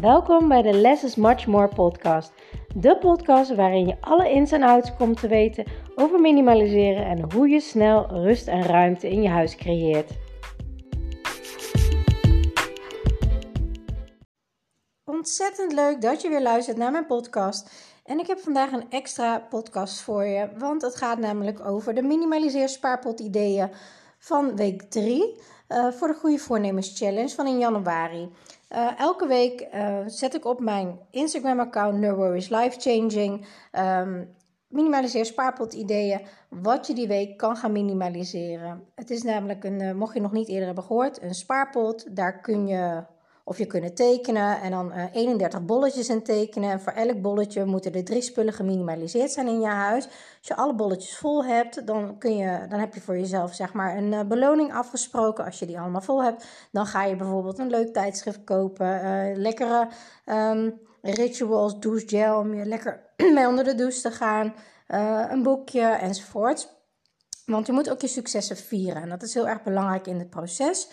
Welkom bij de Less is Much More podcast. De podcast waarin je alle ins en outs komt te weten over minimaliseren en hoe je snel rust en ruimte in je huis creëert. Ontzettend leuk dat je weer luistert naar mijn podcast. En ik heb vandaag een extra podcast voor je, want het gaat namelijk over de minimaliseer spaarpot ideeën van week 3 uh, eh, voor de Goede Voornemens Challenge van in januari. Uh, elke week uh, zet ik op mijn Instagram-account No Worries Life Changing. Minimaliseer spaarpot ideeën. Wat je die week kan gaan minimaliseren. Het is namelijk een, mocht je nog niet eerder hebben gehoord, een spaarpot. Daar kun je of je kunnen tekenen en dan uh, eh, 31 bolletjes in tekenen. En voor elk bolletje moeten er drie spullen geminimaliseerd zijn in je huis. Als je alle bolletjes vol hebt, dan, kun je, dan heb je voor jezelf zeg maar een uh, beloning afgesproken. Als je die allemaal vol hebt, dan ga je bijvoorbeeld een leuk tijdschrift kopen. Uh, lekkere um, rituals, douchegel om je lekker mee onder de douche te gaan. een boekje enzovoort. Want je moet ook je successen vieren. En dat is heel erg belangrijk in het proces.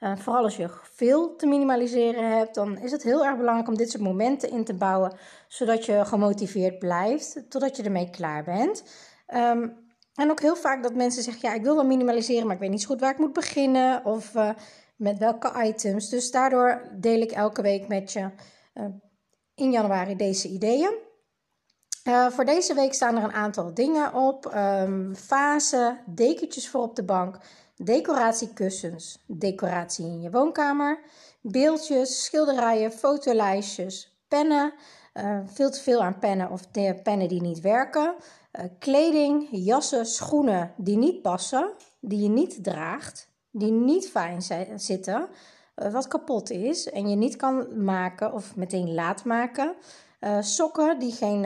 Uh, vooral als je veel te minimaliseren hebt, dan is het heel erg belangrijk om dit soort momenten in te bouwen, zodat je gemotiveerd blijft totdat je ermee klaar bent. Um, en ook heel vaak dat mensen zeggen: Ja, ik wil wel minimaliseren, maar ik weet niet zo goed waar ik moet beginnen of uh, met welke items. Dus daardoor deel ik elke week met je uh, in januari deze ideeën. Voor deze week staan er een aantal dingen op: um, dekentjes voor op de bank, decoratiekussens, decoratie in je woonkamer, beeldjes, schilderijen, fotolijstjes, pennen, uh, veel te veel aan pennen of pennen die niet werken, uh, kleding, jassen, schoenen die niet passen, die je niet draagt, die niet fijn zitten, uh, wat kapot is en je niet kan maken of meteen laat maken, sokken die geen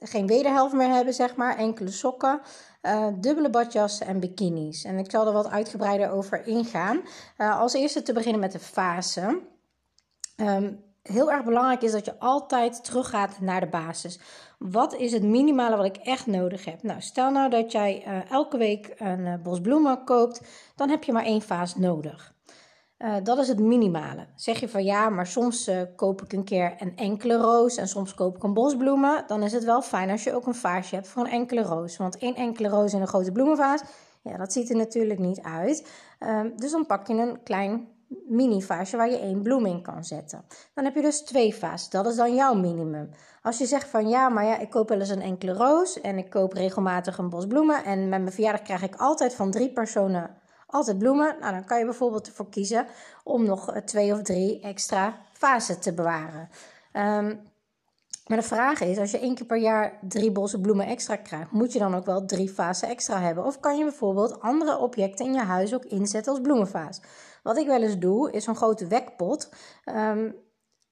geen wederhelft meer hebben, zeg maar. Enkele sokken, uh, dubbele badjassen en bikinis. En ik zal er wat uitgebreider over ingaan. Uh, als eerste te beginnen met de fase. Um, heel erg belangrijk is dat je altijd teruggaat naar de basis. Wat is het minimale wat ik echt nodig heb? Nou, stel nou dat jij uh, elke week een bos bloemen koopt, dan heb je maar één vaas nodig. Uh, dat is het minimale. Zeg je van ja, maar soms uh, koop ik een keer een enkele roos en soms koop ik een bos bloemen. Dan is het wel fijn als je ook een vaasje hebt voor een enkele roos. Want één enkele roos in een grote bloemenvaas, ja, dat ziet er natuurlijk niet uit. Uh, dus dan pak je een klein mini vaasje waar je één bloem in kan zetten. Dan heb je dus twee vazen. Dat is dan jouw minimum. Als je zegt van ja, maar ja, ik koop wel eens een enkele roos en ik koop regelmatig een bos bloemen. En met mijn verjaardag krijg ik altijd van drie personen altijd bloemen. Nou, dan kan je bijvoorbeeld ervoor kiezen om nog eh, twee of drie extra vazen te bewaren. Um, maar de vraag is, als je één keer per jaar drie bosse bloemen extra krijgt, moet je dan ook wel drie vazen extra hebben? Of kan je bijvoorbeeld andere objecten in je huis ook inzetten als bloemenvaas? Wat ik wel eens doe, is zo'n grote wekpot. Um,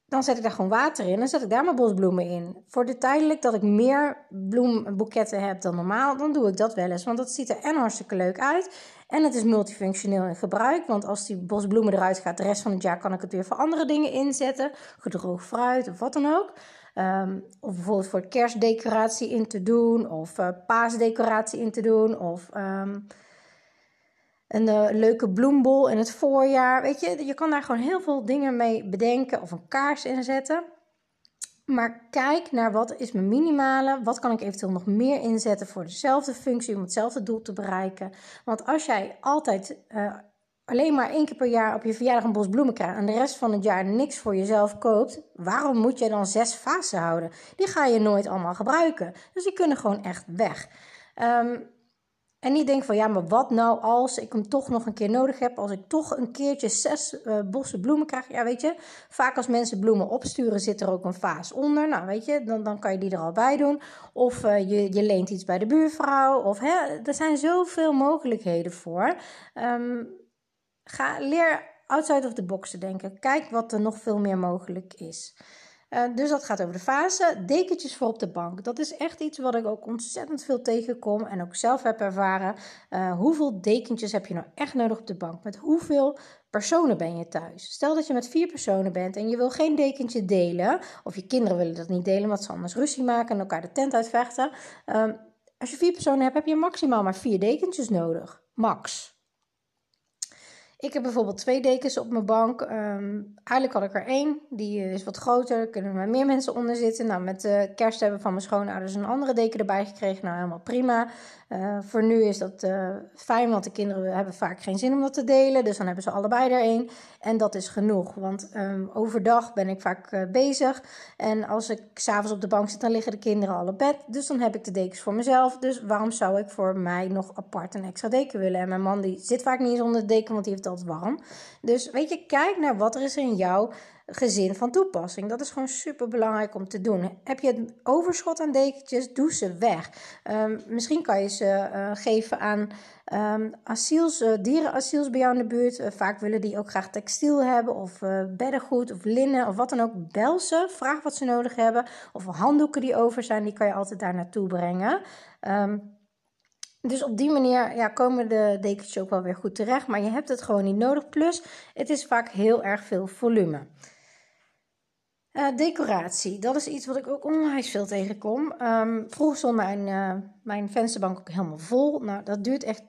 dan zet ik daar gewoon water in en zet ik daar mijn bosbloemen in. Voor de tijdelijk dat ik meer bloemboeketten heb dan normaal, dan doe ik dat wel eens. Want dat ziet er en hartstikke leuk uit. En het is multifunctioneel in gebruik. Want als die bosbloemen eruit gaat, de rest van het jaar kan ik het weer voor andere dingen inzetten. Gedroogd fruit of wat dan ook. Um, of bijvoorbeeld voor kerstdecoratie in te doen. Of uh, paasdecoratie in te doen. Of... Um, een uh, leuke bloembol in het voorjaar. Weet je, je kan daar gewoon heel veel dingen mee bedenken of een kaars inzetten. Maar kijk naar wat is mijn minimale, wat kan ik eventueel nog meer inzetten voor dezelfde functie om hetzelfde doel te bereiken. Want als jij altijd uh, alleen maar één keer per jaar op je verjaardag een bos bloemen krijgt en de rest van het jaar niks voor jezelf koopt, waarom moet je dan zes fasen houden? Die ga je nooit allemaal gebruiken. Dus die kunnen gewoon echt weg. Um, en niet denk van ja, maar wat nou als ik hem toch nog een keer nodig heb, als ik toch een keertje zes uh, bossen bloemen krijg. Ja, weet je, vaak als mensen bloemen opsturen, zit er ook een vaas onder. Nou, weet je, dan, dan kan je die er al bij doen. Of uh, je, je leent iets bij de buurvrouw. Of hè, er zijn zoveel mogelijkheden voor. Um, ga, leer outside of the box te denken. Kijk wat er nog veel meer mogelijk is. Uh, dus dat gaat over de fase. Dekentjes voor op de bank. Dat is echt iets wat ik ook ontzettend veel tegenkom en ook zelf heb ervaren. Uh, hoeveel dekentjes heb je nou echt nodig op de bank? Met hoeveel personen ben je thuis? Stel dat je met vier personen bent en je wil geen dekentje delen. Of je kinderen willen dat niet delen, want ze anders ruzie maken en elkaar de tent uitvechten. Uh, als je vier personen hebt, heb je maximaal maar vier dekentjes nodig. Max. Ik heb bijvoorbeeld twee dekens op mijn bank. Ehm, eigenlijk had ik er één. Die is wat groter. Er kunnen er meer mensen onder zitten. Nou, met de kerst hebben van mijn schoonouders een andere deken erbij gekregen. Nou, helemaal prima. Uh, voor nu is dat uh, fijn, want de kinderen hebben vaak geen zin om dat te delen. Dus dan hebben ze allebei er één. En dat is genoeg. Want um, overdag ben ik vaak uh, bezig. En als ik s'avonds op de bank zit, dan liggen de kinderen al op bed. Dus dan heb ik de dekens voor mezelf. Dus waarom zou ik voor mij nog apart een extra deken willen? En mijn man die zit vaak niet eens onder de deken, want die heeft altijd warm. Dus weet je, kijk naar wat er is in jouw gezin van toepassing. Dat is gewoon super belangrijk om te doen. Heb je het overschot aan dekentjes, doe ze weg. Um, misschien kan je ze uh, geven aan um, asiels, uh, dierenasiels bij jou in de buurt. Uh, vaak willen die ook graag textiel hebben, of beddengoed, of linnen, of wat dan ook. Bel ze, vraag wat ze nodig hebben. Of handdoeken die over zijn, die kan je altijd daar naartoe brengen. Um, dus op die manier ja, komen de dekentjes ook wel weer goed terecht. Maar je hebt het gewoon niet nodig. Plus, het is vaak heel erg veel volume. Uh, decoratie, dat is iets wat ik ook onwijs veel tegenkom. Um, vroeger stond mijn, uh, mijn vensterbank ook helemaal vol. Nou, dat duurt echt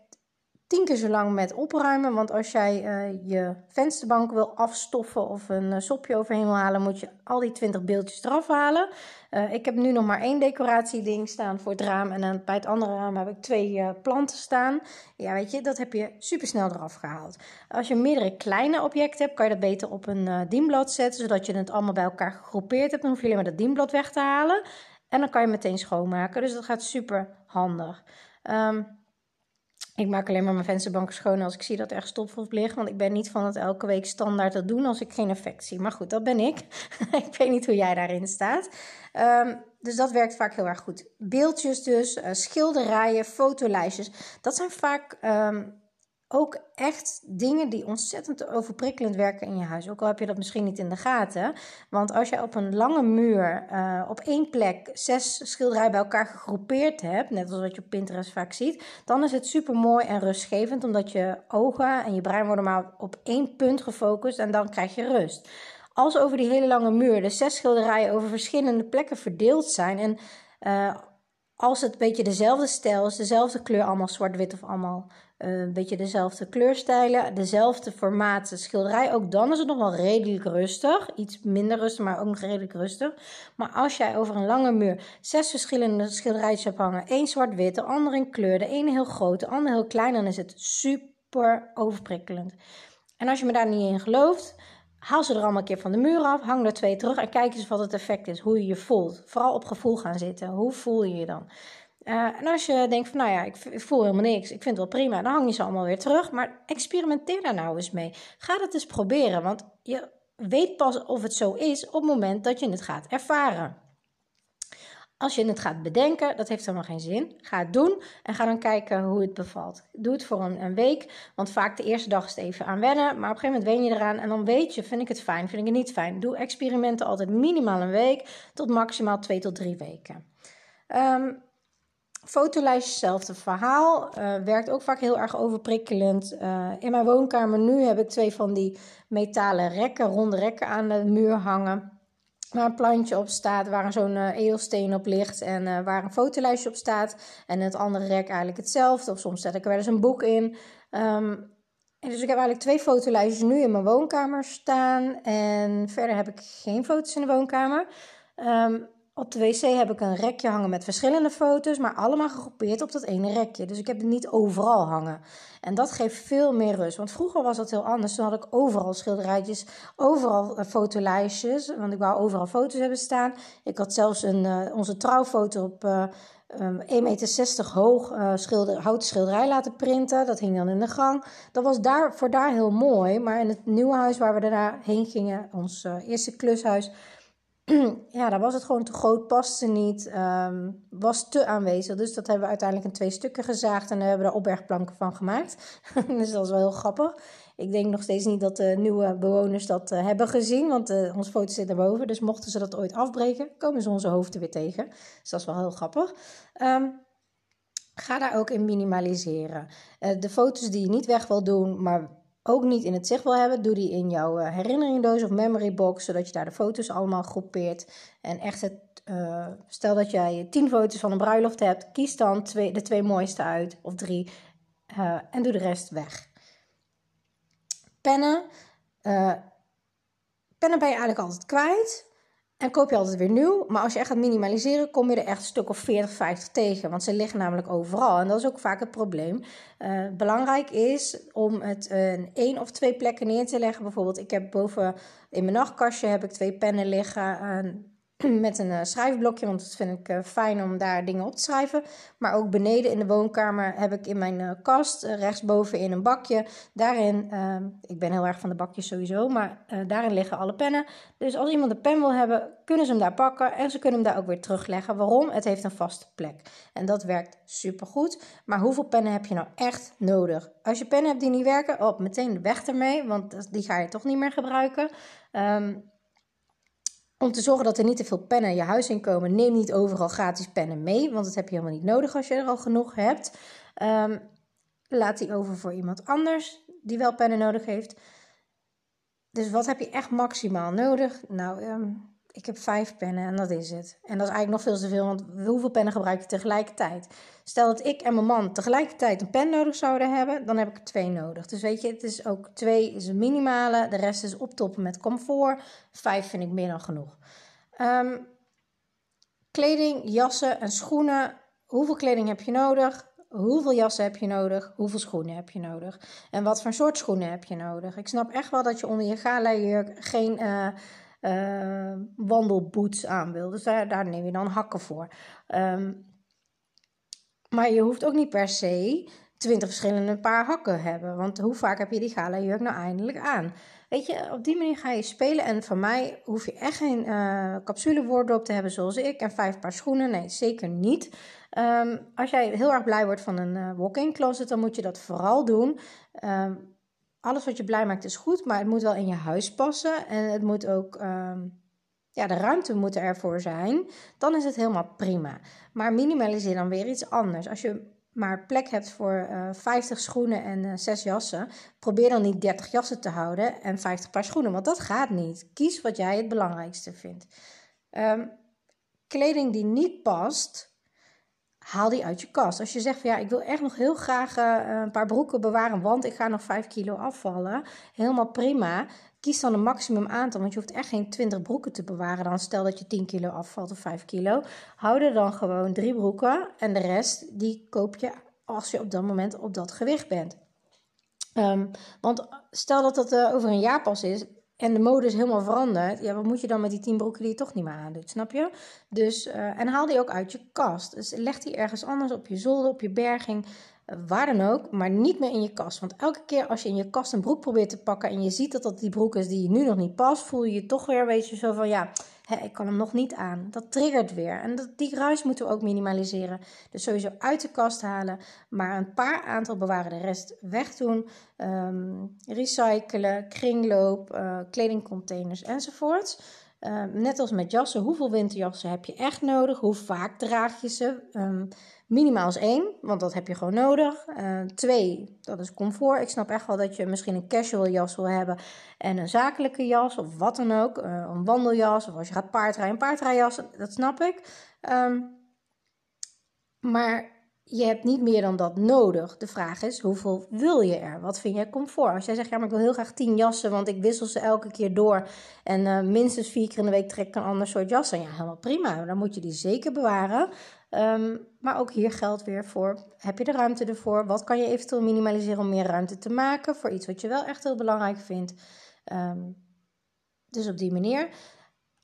tien keer zo lang met opruimen. Want als jij uh, je vensterbank wil afstoffen of een uh, sopje overheen wil halen, moet je al die 20 beeldjes eraf halen. Uh, ik heb nu nog maar één decoratieding staan voor het raam. En dan bij het andere raam heb ik twee planten staan. Ja, weet je, dat heb je super snel eraf gehaald. Als je meerdere kleine objecten hebt, kan je dat beter op een dienblad zetten. Zodat je het allemaal bij elkaar gegroepeerd hebt. Dan hoef je alleen maar dat dienblad weg te halen. En dan kan je meteen schoonmaken. Dus dat gaat super handig. Um, ik maak alleen maar mijn vensterbanken schoon als ik zie dat er op ligt. Want ik ben niet van het elke week standaard te doen als ik geen effect zie. Maar goed, dat ben ik. ik weet niet hoe jij daarin staat. Um, dus dat werkt vaak heel erg goed. Beeldjes dus, uh, schilderijen, fotolijstjes. Dat zijn vaak um, ook echt dingen die ontzettend overprikkelend werken in je huis. Ook al heb je dat misschien niet in de gaten. Want als je op een lange muur uh, op één plek zes schilderijen bij elkaar gegroepeerd hebt, net als wat je op Pinterest vaak ziet, dan is het super mooi en rustgevend, omdat je ogen en je brein worden maar op één punt gefocust en dan krijg je rust. Als over die hele lange muur de zes schilderijen over verschillende plekken verdeeld zijn en uh, als het een beetje dezelfde stijl is, dezelfde kleur, allemaal zwart-wit of allemaal een beetje dezelfde kleurstijlen, dezelfde formaat schilderij, ook dan is het nog wel redelijk rustig. Iets minder rustig, maar ook nog redelijk rustig. Maar als jij over een lange muur zes verschillende schilderijtjes hebt hangen, één zwart-wit, de andere in kleur, de ene heel groot, de andere heel klein, dan is het super overprikkelend. En als je me daar niet in gelooft, haal ze er allemaal een keer van de muur af, hang er twee terug en kijk eens wat het effect is, hoe je je voelt. Vooral op gevoel gaan zitten. Hoe voel je je dan? Uh, en als je denkt van, nou ja, ik, voel helemaal niks, ik vind het wel prima, dan hang je ze allemaal weer terug. Maar experimenteer daar nou eens mee. Ga dat eens proberen, want je weet pas of het zo is op het moment dat je het gaat ervaren. Als je het gaat bedenken, dat heeft helemaal geen zin. Ga het doen en ga dan kijken hoe het bevalt. Doe het voor een, een, week, want vaak de eerste dag is het even aan wennen. Maar op een gegeven moment wen je eraan en dan weet je, vind ik het fijn, vind ik het niet fijn. Doe experimenten altijd minimaal een week tot maximaal twee tot drie weken. Um, Fotolijstje, hetzelfde verhaal. Uh, werkt ook vaak heel erg overprikkelend. Uh, in mijn woonkamer nu heb ik twee van die metalen rekken, ronde rekken aan de muur hangen. Waar een plantje op staat, waar zo'n uh, edelsteen op ligt en waar een fotolijstje op staat. En het andere rek eigenlijk hetzelfde. Of soms zet ik er wel eens een boek in. Um, en dus ik heb eigenlijk twee fotolijstjes nu in mijn woonkamer staan. En verder heb ik geen foto's in de woonkamer. Um, op de wc heb ik een rekje hangen met verschillende foto's, maar allemaal gegroepeerd op dat ene rekje. Dus ik heb het niet overal hangen. En dat geeft veel meer rust. Want vroeger was dat heel anders. Toen had ik overal schilderijtjes, overal uh, fotolijstjes. Want ik wou overal foto's hebben staan. Ik had zelfs een, uh, onze trouwfoto op uh, um, 1,60 meter hoog schilder, houten schilderij laten printen. Dat hing dan in de gang. Dat was daar, voor daar heel mooi. Maar in het nieuwe huis waar we daarna heen gingen, ons eerste klushuis ja, daar was het gewoon te groot, paste niet, um, was te aanwezig. Dus dat hebben we uiteindelijk in twee stukken gezaagd en hebben we er opbergplanken van gemaakt. dus dat is wel heel grappig. Ik denk nog steeds niet dat de nieuwe bewoners dat uh, hebben gezien, want uh, onze foto zit erboven. Dus mochten ze dat ooit afbreken, komen ze onze hoofden weer tegen. Dus dat is wel heel grappig. Um, ga daar ook in minimaliseren. Uh, de foto's die je niet weg wil doen, maar ook niet in het zicht wil hebben, doe die in jouw uh, herinneringendoos of memory box, zodat je daar de foto's allemaal groepeert. En echt het, uh, stel dat jij tien foto's van een bruiloft hebt, kies dan twee, de twee mooiste uit of drie uh, en doe de rest weg. pennen. Pennen ben je eigenlijk altijd kwijt. En koop je altijd weer nieuw. Maar als je echt gaat minimaliseren, kom je er echt een stuk of 40, 50 tegen. Want ze liggen namelijk overal. En dat is ook vaak het probleem. Uh, belangrijk is om het in één of twee plekken neer te leggen. Bijvoorbeeld, ik heb boven in mijn nachtkastje heb ik twee pennen liggen. met een uh, schrijfblokje, want dat vind ik uh, fijn om daar dingen op te schrijven. Maar ook beneden in de woonkamer heb ik in mijn uh, kast, rechtsboven in een bakje. Daarin, ehm, ik ben heel erg van de bakjes sowieso, maar daarin liggen alle pennen. Dus als iemand een pen wil hebben, kunnen ze hem daar pakken en ze kunnen hem daar ook weer terugleggen. Waarom? Het heeft een vaste plek. En dat werkt supergoed. Maar hoeveel pennen heb je nou echt nodig? Als je pennen hebt die niet werken, op meteen weg ermee, want die ga je toch niet meer gebruiken. Um, om te zorgen dat er niet te veel pennen in je huis inkomen, neem niet overal gratis pennen mee, want dat heb je helemaal niet nodig als je er al genoeg hebt. Um, laat die over voor iemand anders die wel pennen nodig heeft. Dus wat heb je echt maximaal nodig? Nou, um, ik heb vijf pennen en dat is het. En dat is eigenlijk nog veel te veel, want hoeveel pennen gebruik je tegelijkertijd? Stel dat ik en mijn man tegelijkertijd een pen nodig zouden hebben, dan heb ik er twee nodig. Dus weet je, het is ook twee is een minimale, de rest is optoppen met comfort. Vijf vind ik meer dan genoeg. Um, kleding, jassen en schoenen. Hoeveel kleding heb je nodig? Hoeveel jassen heb je nodig? Hoeveel schoenen heb je nodig? En wat voor soort schoenen heb je nodig? Ik snap echt wel dat je onder je gala jurk geen... Uh, uh, wandelboots aan wil. Dus daar, neem je dan hakken voor. Um, maar je hoeft ook niet per se twintig verschillende paar hakken hebben. Want hoe vaak heb je die gala jurk nou eindelijk aan? Weet je, op die manier ga je spelen. En van mij hoef je echt geen uh, capsule te hebben zoals ik. En vijf paar schoenen. Nee, zeker niet. Um, als jij heel erg blij wordt van een uh, walk-in closet, dan moet je dat vooral doen. Um, alles wat je blij maakt is goed, maar het moet wel in je huis passen. En het moet ook, um, ja, de ruimte moet ervoor zijn. Dan is het helemaal prima. Maar minimaliseer dan weer iets anders. Als je maar plek hebt voor uh, eh, 50 schoenen en uh, eh, 6 jassen, probeer dan niet 30 jassen te houden en 50 paar schoenen, want dat gaat niet. Kies wat jij het belangrijkste vindt. Um, kleding die niet past, haal die uit je kast. Als je zegt van ja, ik wil echt nog heel graag uh, een paar broeken bewaren, want ik ga nog 5 kilo afvallen. Helemaal prima. Kies dan een maximum aantal, want je hoeft echt geen 20 broeken te bewaren. Dan stel dat je 10 kilo afvalt of 5 kilo. Hou er dan gewoon drie broeken en de rest die koop je als je op dat moment op dat gewicht bent. Um, want stel dat dat uh, over een jaar pas is, en de mode is helemaal veranderd. Ja, wat moet je dan met die tien broeken die je toch niet meer aandoet, snap je? Dus, uh, en haal die ook uit je kast. Dus leg die ergens anders op je zolder, op je berging, uh, waar dan ook, maar niet meer in je kast. Want elke keer als je in je kast een broek probeert te pakken en je ziet dat dat die broek is die je nu nog niet past, voel je je toch weer, weet je, zo van ja, ik kan hem nog niet aan. Dat triggert weer. En dat, die ruis moeten we ook minimaliseren. Dus sowieso uit de kast halen, maar een paar aantal bewaren, de rest wegdoen. Um, recyclen, kringloop, uh, kledingcontainers enzovoort. Uh, net als met jassen, hoeveel winterjassen heb je echt nodig? Hoe vaak draag je ze? Um, Minimaal is één, want dat heb je gewoon nodig. Uh, twee, dat is comfort. Ik snap echt wel dat je misschien een casual jas wil hebben en een zakelijke jas of wat dan ook. Uh, een wandeljas of als je gaat paardrijden, een paardrijjas, dat snap ik. Um, maar je hebt niet meer dan dat nodig. De vraag is, hoeveel wil je er? Wat vind jij comfort? Als jij zegt, ja, maar ik wil heel graag tien jassen, want ik wissel ze elke keer door. En uh, minstens vier keer in de week trek ik een ander soort jas Ja, helemaal prima. Dan moet je die zeker bewaren. Um, maar ook hier geldt weer voor, heb je de ruimte ervoor? Wat kan je eventueel minimaliseren om meer ruimte te maken voor iets wat je wel echt heel belangrijk vindt? Um, dus op die manier.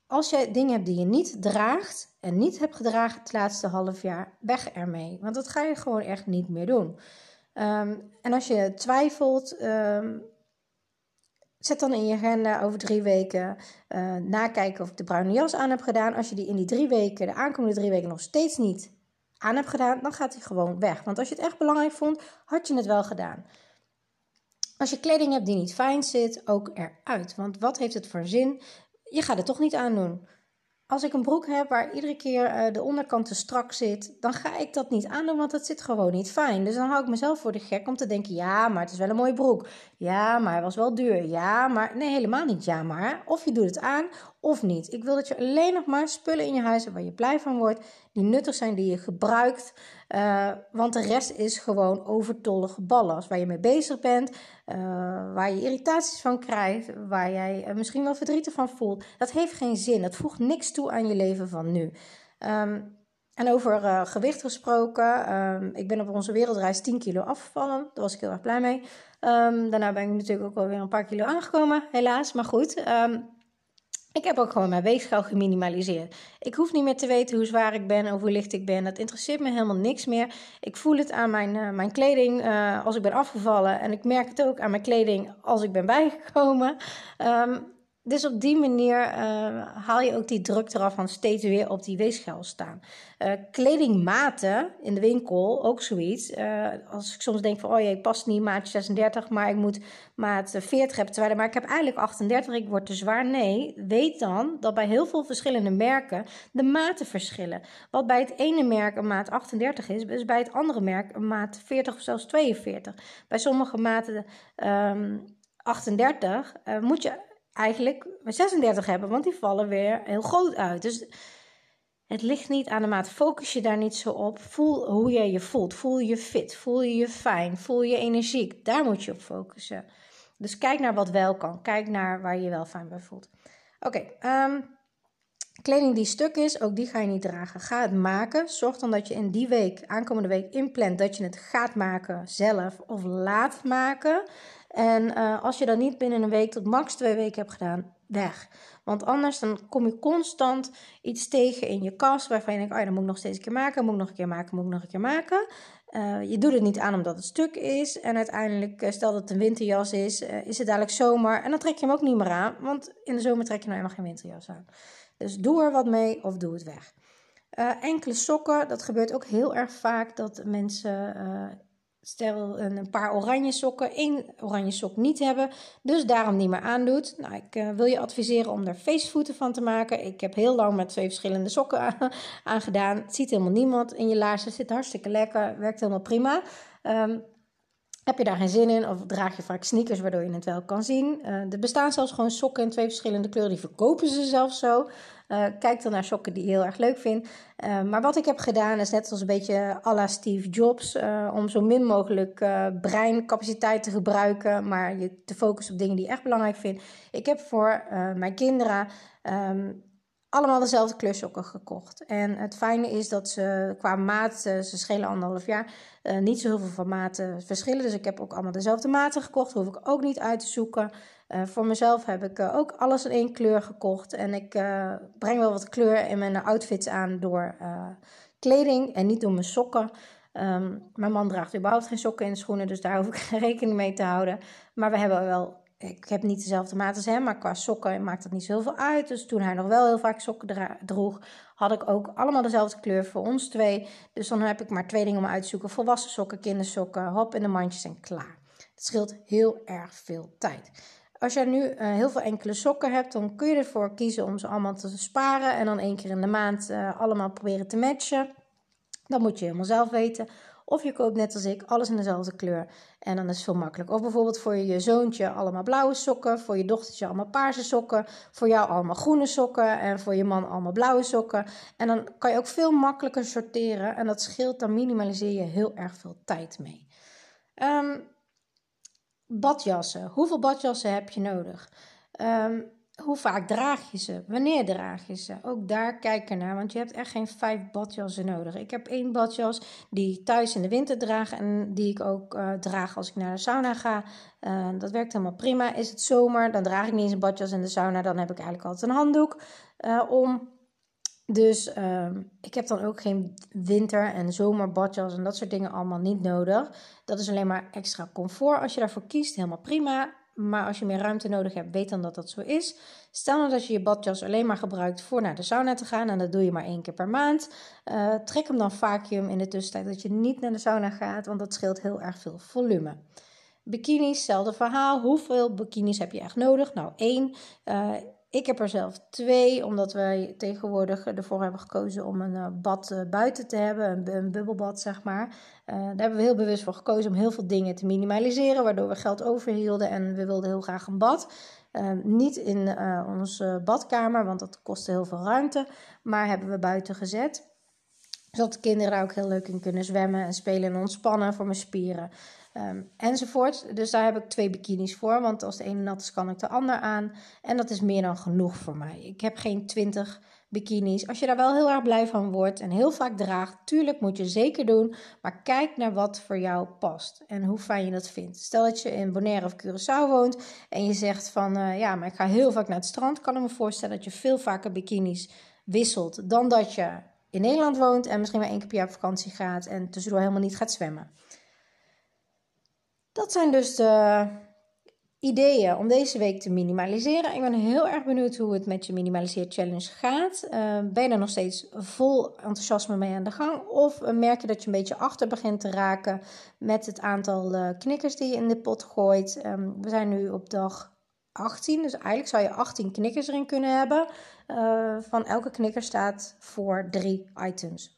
Als je dingen hebt die je niet draagt en niet hebt gedragen het laatste half jaar, weg ermee. Want dat ga je gewoon echt niet meer doen. Um, en als je twijfelt, zet dan in je agenda over drie weken uh, nakijken of ik de bruine jas aan heb gedaan. Als je die in die drie weken, de aankomende drie weken, nog steeds niet aan hebt gedaan, dan gaat hij gewoon weg. Want als je het echt belangrijk vond, had je het wel gedaan. Als je kleding hebt die niet fijn zit, ook eruit. Want wat heeft het voor zin? Je gaat het toch niet aandoen. Als ik een broek heb waar iedere keer uh, de onderkant te strak zit, dan ga ik dat niet aandoen, want dat zit gewoon niet fijn. Dus dan hou ik mezelf voor de gek om te denken: ja, maar het is wel een mooie broek. Ja, maar hij was wel duur. Ja, maar nee, helemaal niet. Ja, maar. Of je doet het aan, of niet. Ik wil dat je alleen nog maar spullen in je huis hebt waar je blij van wordt, die nuttig zijn, die je gebruikt. Uh, want de rest is gewoon overtollige ballast. Waar je mee bezig bent, uh, waar je irritaties van krijgt, waar jij uh, misschien wel verdrietig van voelt. Dat heeft geen zin. Dat voegt niks toe aan je leven van nu. Um, en over gewicht gesproken. Um, ik ben op onze wereldreis 10 kilo afgevallen. Daar was ik heel erg blij mee. Um, daarna ben ik natuurlijk ook wel weer een paar kilo aangekomen, helaas. Maar goed, um, ik heb ook gewoon mijn weegschaal geminimaliseerd. Ik hoef niet meer te weten hoe zwaar ik ben of hoe licht ik ben. Dat interesseert me helemaal niks meer. Ik voel het aan mijn, uh, mijn kleding uh, als ik ben afgevallen. En ik merk het ook aan mijn kleding als ik ben bijgekomen. Um, dus op die manier uh, haal je ook die druk eraf van steeds weer op die weegschaal staan. Uh, kledingmaten in de winkel, ook zoiets. Uh, als ik soms denk van, oh jee, past niet maat 36, maar ik moet maat 40 hebben. Terwijl, maar ik heb eigenlijk 38, ik word te zwaar. Nee, weet dan dat bij heel veel verschillende merken de maten verschillen. Wat bij het ene merk een maat 38 is, is bij het andere merk een maat 40 of zelfs 42. Bij sommige maten um, 38 moet je eigenlijk 36 hebben, want die vallen weer heel groot uit. Dus het ligt niet aan de maat. Focus je daar niet zo op. Voel hoe jij je voelt. Voel je fit. Voel je je fijn. Voel je energiek. Daar moet je op focussen. Dus kijk naar wat wel kan. Kijk naar waar je wel fijn bij voelt. Oké, um, kleding die stuk is, ook die ga je niet dragen. Ga het maken. Zorg dan dat je in die week, aankomende week, inplant dat je het gaat maken zelf of laat maken. En uh, als je dat niet binnen een week tot max twee weken hebt gedaan, weg. Want anders dan kom je constant iets tegen in je kast waarvan je denkt, oh ja, dat moet ik nog steeds een keer maken, moet ik nog een keer maken, moet ik nog een keer maken. Uh, je doet het niet aan omdat het stuk is. En uiteindelijk, uh, stel dat het een winterjas is, is het dadelijk zomer. En dan trek je hem ook niet meer aan, want in de zomer trek je nou helemaal geen winterjas aan. Dus doe er wat mee of doe het weg. enkele sokken, dat gebeurt ook heel erg vaak dat mensen Stel een paar oranje sokken, één oranje sok niet hebben, dus daarom niet meer aandoet. Nou, ik uh, wil je adviseren om daar feestvoeten van te maken. Ik heb heel lang met twee verschillende sokken aangedaan. Het ziet helemaal niemand in je laarzen, zit hartstikke lekker, werkt helemaal prima. Um, heb je daar geen zin in of draag je vaak sneakers waardoor je het wel kan zien? Uh, er bestaan zelfs gewoon sokken in twee verschillende kleuren, die verkopen ze zelfs zo. Uh, kijk dan naar sokken die je heel erg leuk vindt. Uh, maar wat ik heb gedaan is net als een beetje à la Steve Jobs. Uh, om zo min mogelijk breincapaciteit te gebruiken. Maar je te focussen op dingen die je echt belangrijk vindt. Ik heb voor mijn kinderen um, allemaal dezelfde kleursokken gekocht. En het fijne is dat ze qua maat, ze schelen anderhalf jaar, niet zo heel veel van maten verschillen. Dus ik heb ook allemaal dezelfde maten gekocht. Hoef ik ook niet uit te zoeken. Uh, voor mezelf heb ik uh, ook alles in één kleur gekocht. En ik uh, breng wel wat kleur in mijn outfits aan door kleding en niet door mijn sokken. Um, mijn man draagt überhaupt geen sokken in schoenen, dus daar hoef ik geen rekening mee te houden. Maar we hebben wel, ik heb niet dezelfde maat als hem, maar qua sokken maakt dat niet zoveel uit. Dus toen hij nog wel heel vaak sokken droeg, had ik ook allemaal dezelfde kleur voor ons twee. Dus dan heb ik maar twee dingen om uit te zoeken: volwassen sokken, kindersokken, hop in de mandjes en klaar. Het scheelt heel erg veel tijd. Als jij nu uh, heel veel enkele sokken hebt, dan kun je ervoor kiezen om ze allemaal te sparen en dan één keer in de maand uh, allemaal proberen te matchen. Dat moet je helemaal zelf weten. Of je koopt net als ik alles in dezelfde kleur en dan is het veel makkelijker. Of bijvoorbeeld voor je zoontje allemaal blauwe sokken, voor je dochtertje allemaal paarse sokken, voor jou allemaal groene sokken en voor je man allemaal blauwe sokken. En dan kan je ook veel makkelijker sorteren en dat scheelt, dan minimaliseer je heel erg veel tijd mee. Um, Badjassen. Hoeveel badjassen heb je nodig? Um, hoe vaak draag je ze? Wanneer draag je ze? Ook daar kijken naar, want je hebt echt geen vijf badjassen nodig. Ik heb één badjas die ik thuis in de winter draag en die ik ook uh, draag als ik naar de sauna ga. Uh, dat werkt helemaal prima. Is het zomer, dan draag ik niet eens een badjas in de sauna. Dan heb ik eigenlijk altijd een handdoek uh, om. Dus ehm, ik heb dan ook geen winter- en zomerbadjas en dat soort dingen allemaal niet nodig. Dat is alleen maar extra comfort. Als je daarvoor kiest, helemaal prima. Maar als je meer ruimte nodig hebt, weet dan dat dat zo is. Stel nou dat je je badjas alleen maar gebruikt voor naar de sauna te gaan. En dat doe je maar één keer per maand. Uh, trek hem dan vacuüm in de tussentijd dat je niet naar de sauna gaat. Want dat scheelt heel erg veel volume. Bikinis, hetzelfde verhaal. Hoeveel bikinis heb je echt nodig? Nou, één. Uh, Ik heb er zelf twee, omdat wij tegenwoordig ervoor hebben gekozen om een uh, bad uh, buiten te hebben, een, bubbelbad zeg maar. Uh, daar hebben we heel bewust voor gekozen om heel veel dingen te minimaliseren, waardoor we geld overhielden en we wilden heel graag een bad. niet in onze badkamer, want dat kostte heel veel ruimte, maar hebben we buiten gezet. Zodat de kinderen daar ook heel leuk in kunnen zwemmen en spelen en ontspannen voor mijn spieren. Um, enzovoort. Dus daar heb ik twee bikinis voor. Want als de ene nat is, kan ik de ander aan. En dat is meer dan genoeg voor mij. Ik heb geen 20 bikinis. Als je daar wel heel erg blij van wordt en heel vaak draagt, tuurlijk moet je zeker doen. Maar kijk naar wat voor jou past en hoe fijn je dat vindt. Stel dat je in Bonaire of Curaçao woont en je zegt van uh, ja, maar ik ga heel vaak naar het strand. Kan ik me voorstellen dat je veel vaker bikinis wisselt dan dat je in Nederland woont en misschien maar één keer per jaar op vakantie gaat en tussendoor helemaal niet gaat zwemmen. Dat zijn dus de ideeën om deze week te minimaliseren. Ik ben heel erg benieuwd hoe het met je minimaliseer challenge gaat. Uh, ben je er nog steeds vol enthousiasme mee aan de gang? Of merk je dat je een beetje achter begint te raken met het aantal uh, knikkers die je in de pot gooit? Um, we zijn nu op dag 18, dus eigenlijk zou je 18 knikkers erin kunnen hebben. Van elke knikker staat voor drie items.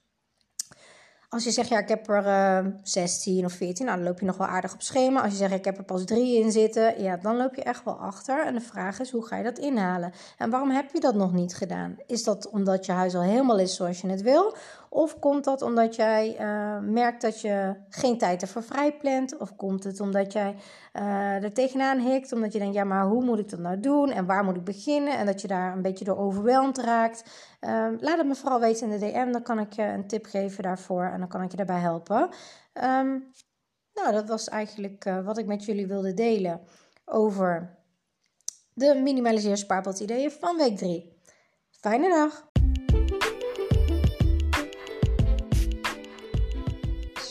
Als je zegt, ja, ik heb er uh, eh, 16 of 14, nou, dan loop je nog wel aardig op schema. Als je zegt, ik heb er pas drie in zitten, ja, dan loop je echt wel achter. En de vraag is, hoe ga je dat inhalen? En waarom heb je dat nog niet gedaan? Is dat omdat je huis al helemaal is zoals je het wil? Of komt dat omdat jij uh, merkt dat je geen tijd ervoor vrij plant? Of komt het omdat jij uh, er tegenaan hikt? Omdat je denkt, ja, maar hoe moet ik dat nou doen? En waar moet ik beginnen? En dat je daar een beetje door overweldigd raakt. Uh, laat het me vooral weten in de DM. Dan kan ik je een tip geven daarvoor. En dan kan ik je daarbij helpen. Um, nou, dat was eigenlijk uh, wat ik met jullie wilde delen over de minimaliseer spaarpot ideeën van week 3. Fijne dag!